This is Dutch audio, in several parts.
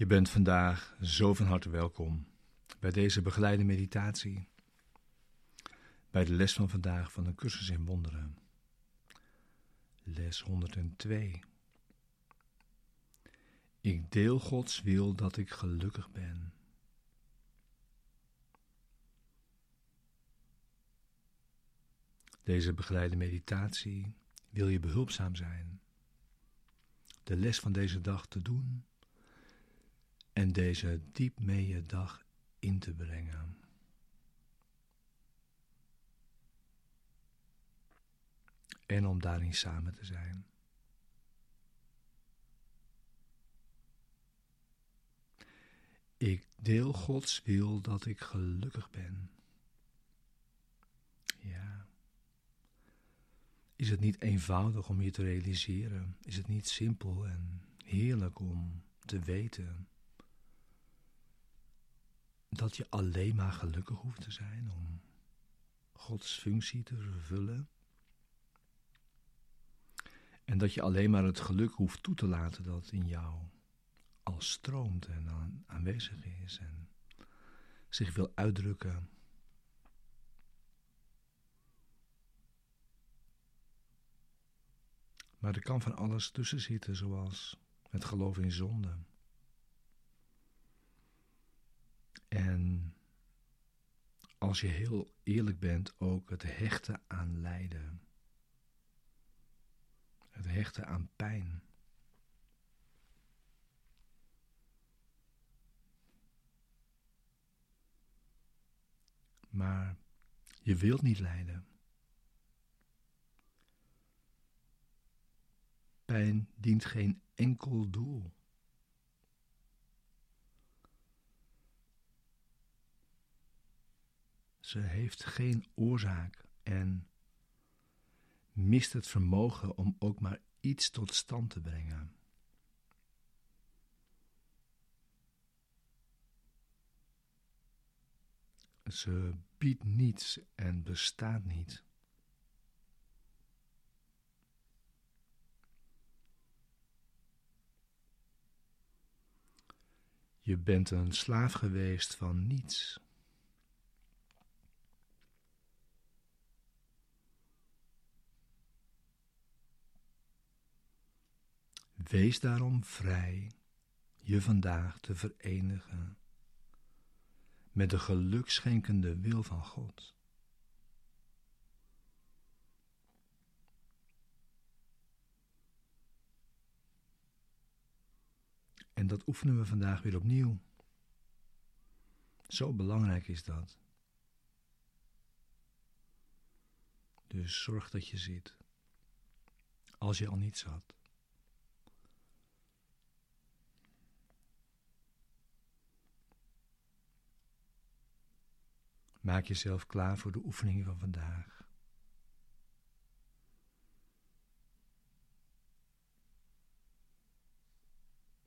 Je bent vandaag zo van harte welkom bij deze begeleide meditatie, bij de les van vandaag van de cursus in wonderen. Les 102. Ik deel Gods wil dat ik gelukkig ben. Deze begeleide meditatie wil je behulpzaam zijn, de les van deze dag te doen en deze diep mee je dag in te brengen. En om daarin samen te zijn. Ik deel Gods wil dat ik gelukkig ben. Ja. Is het niet eenvoudig om je te realiseren? Is het niet simpel en heerlijk om te weten dat je alleen maar gelukkig hoeft te zijn om Gods functie te vervullen? En dat je alleen maar het geluk hoeft toe te laten dat in jou al stroomt en aanwezig is en zich wil uitdrukken. Maar er kan van alles tussen zitten, zoals het geloof in zonde. En als je heel eerlijk bent, ook het hechten aan lijden. Het hechten aan pijn. Maar je wilt niet lijden. Pijn dient geen enkel doel. Ze heeft geen oorzaak en mist het vermogen om ook maar iets tot stand te brengen. Ze biedt niets en bestaat niet. Je bent een slaaf geweest van niets. Wees daarom vrij je vandaag te verenigen met de gelukschenkende wil van God. En dat oefenen we vandaag weer opnieuw. Zo belangrijk is dat. Dus zorg dat je zit. Als je al niet zat. Maak jezelf klaar voor de oefeningen van vandaag.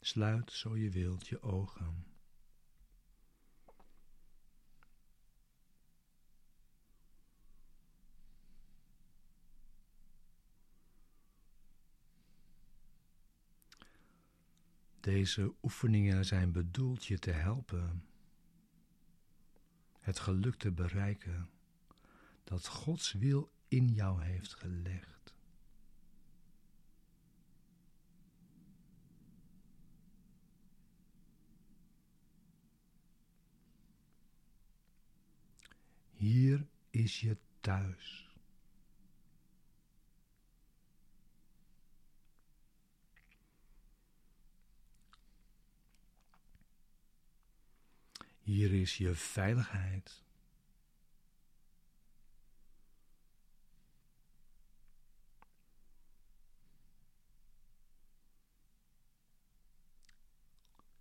Sluit zo je wilt je ogen. Deze oefeningen zijn bedoeld je te helpen het geluk te bereiken dat Gods wil in jou heeft gelegd. Hier is je thuis. Hier is je veiligheid.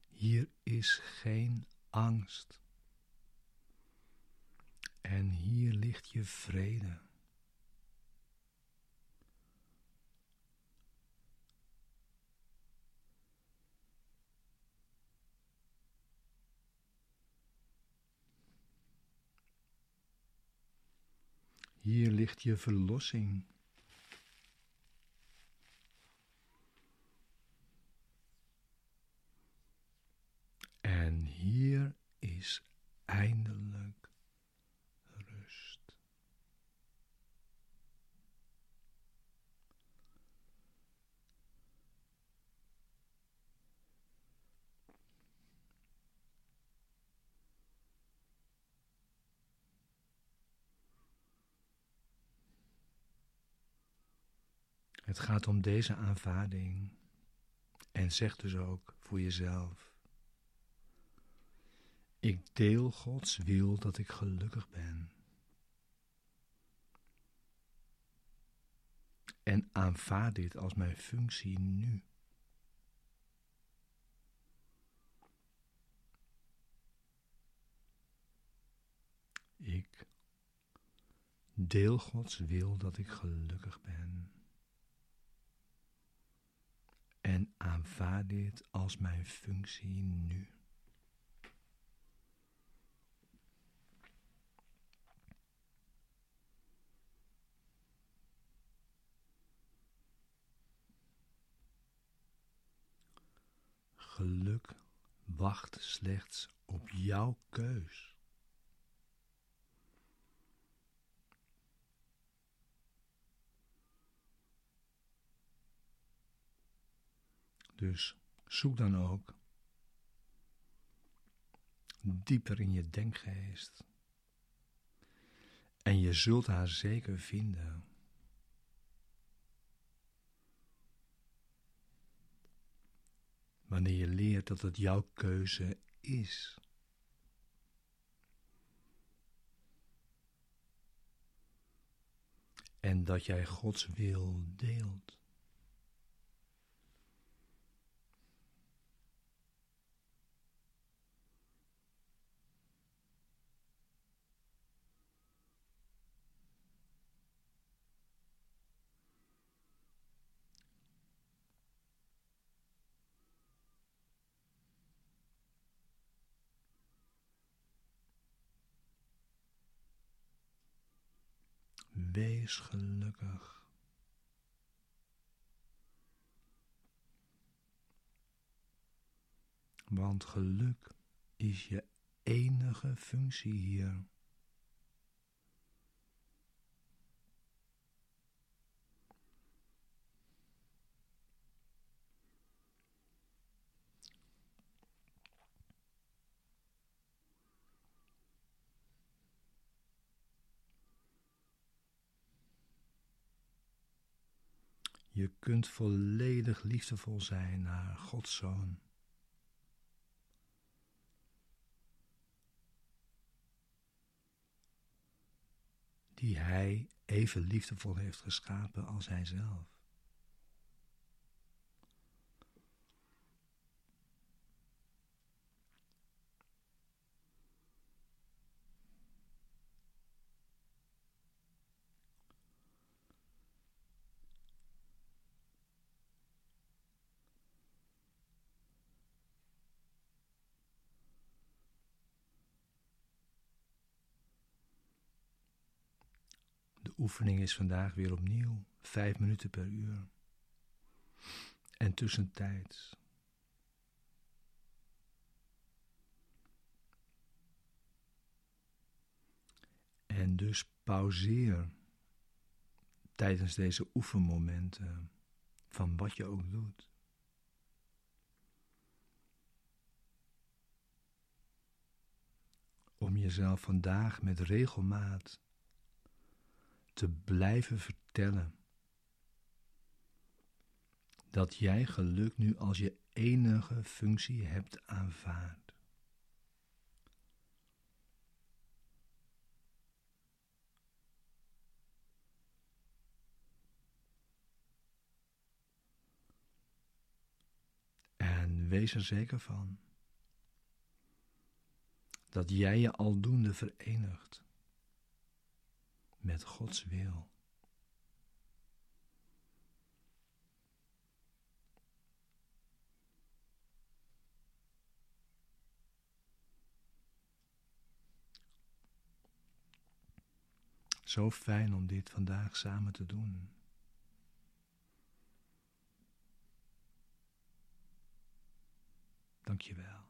Hier is geen angst. En hier ligt je vrede. Hier ligt je verlossing. En hier is eindelijk rust. Het gaat om deze aanvaarding. En zeg dus ook voor jezelf. Ik deel Gods wil dat ik gelukkig ben. En aanvaard dit als mijn functie nu. Ik deel Gods wil dat ik gelukkig ben. En aanvaard dit als mijn functie nu. Geluk wacht slechts op jouw keus. Dus zoek dan ook dieper in je denkgeest. En je zult haar zeker vinden. Wanneer je leert dat het jouw keuze is. En dat jij Gods wil deelt. Wees gelukkig. Want geluk is je enige functie hier. Je kunt volledig liefdevol zijn naar Gods Zoon. Die Hij even liefdevol heeft geschapen als Hij oefening is vandaag weer opnieuw vijf minuten per uur. En tussentijds. En dus pauzeer tijdens deze oefenmomenten van wat je ook doet. Om jezelf vandaag met regelmaat te blijven vertellen dat jij geluk nu als je enige functie hebt aanvaard. En wees er zeker van dat jij je aldoende verenigt met Gods wil. Zo fijn om dit vandaag samen te doen. Dank je wel.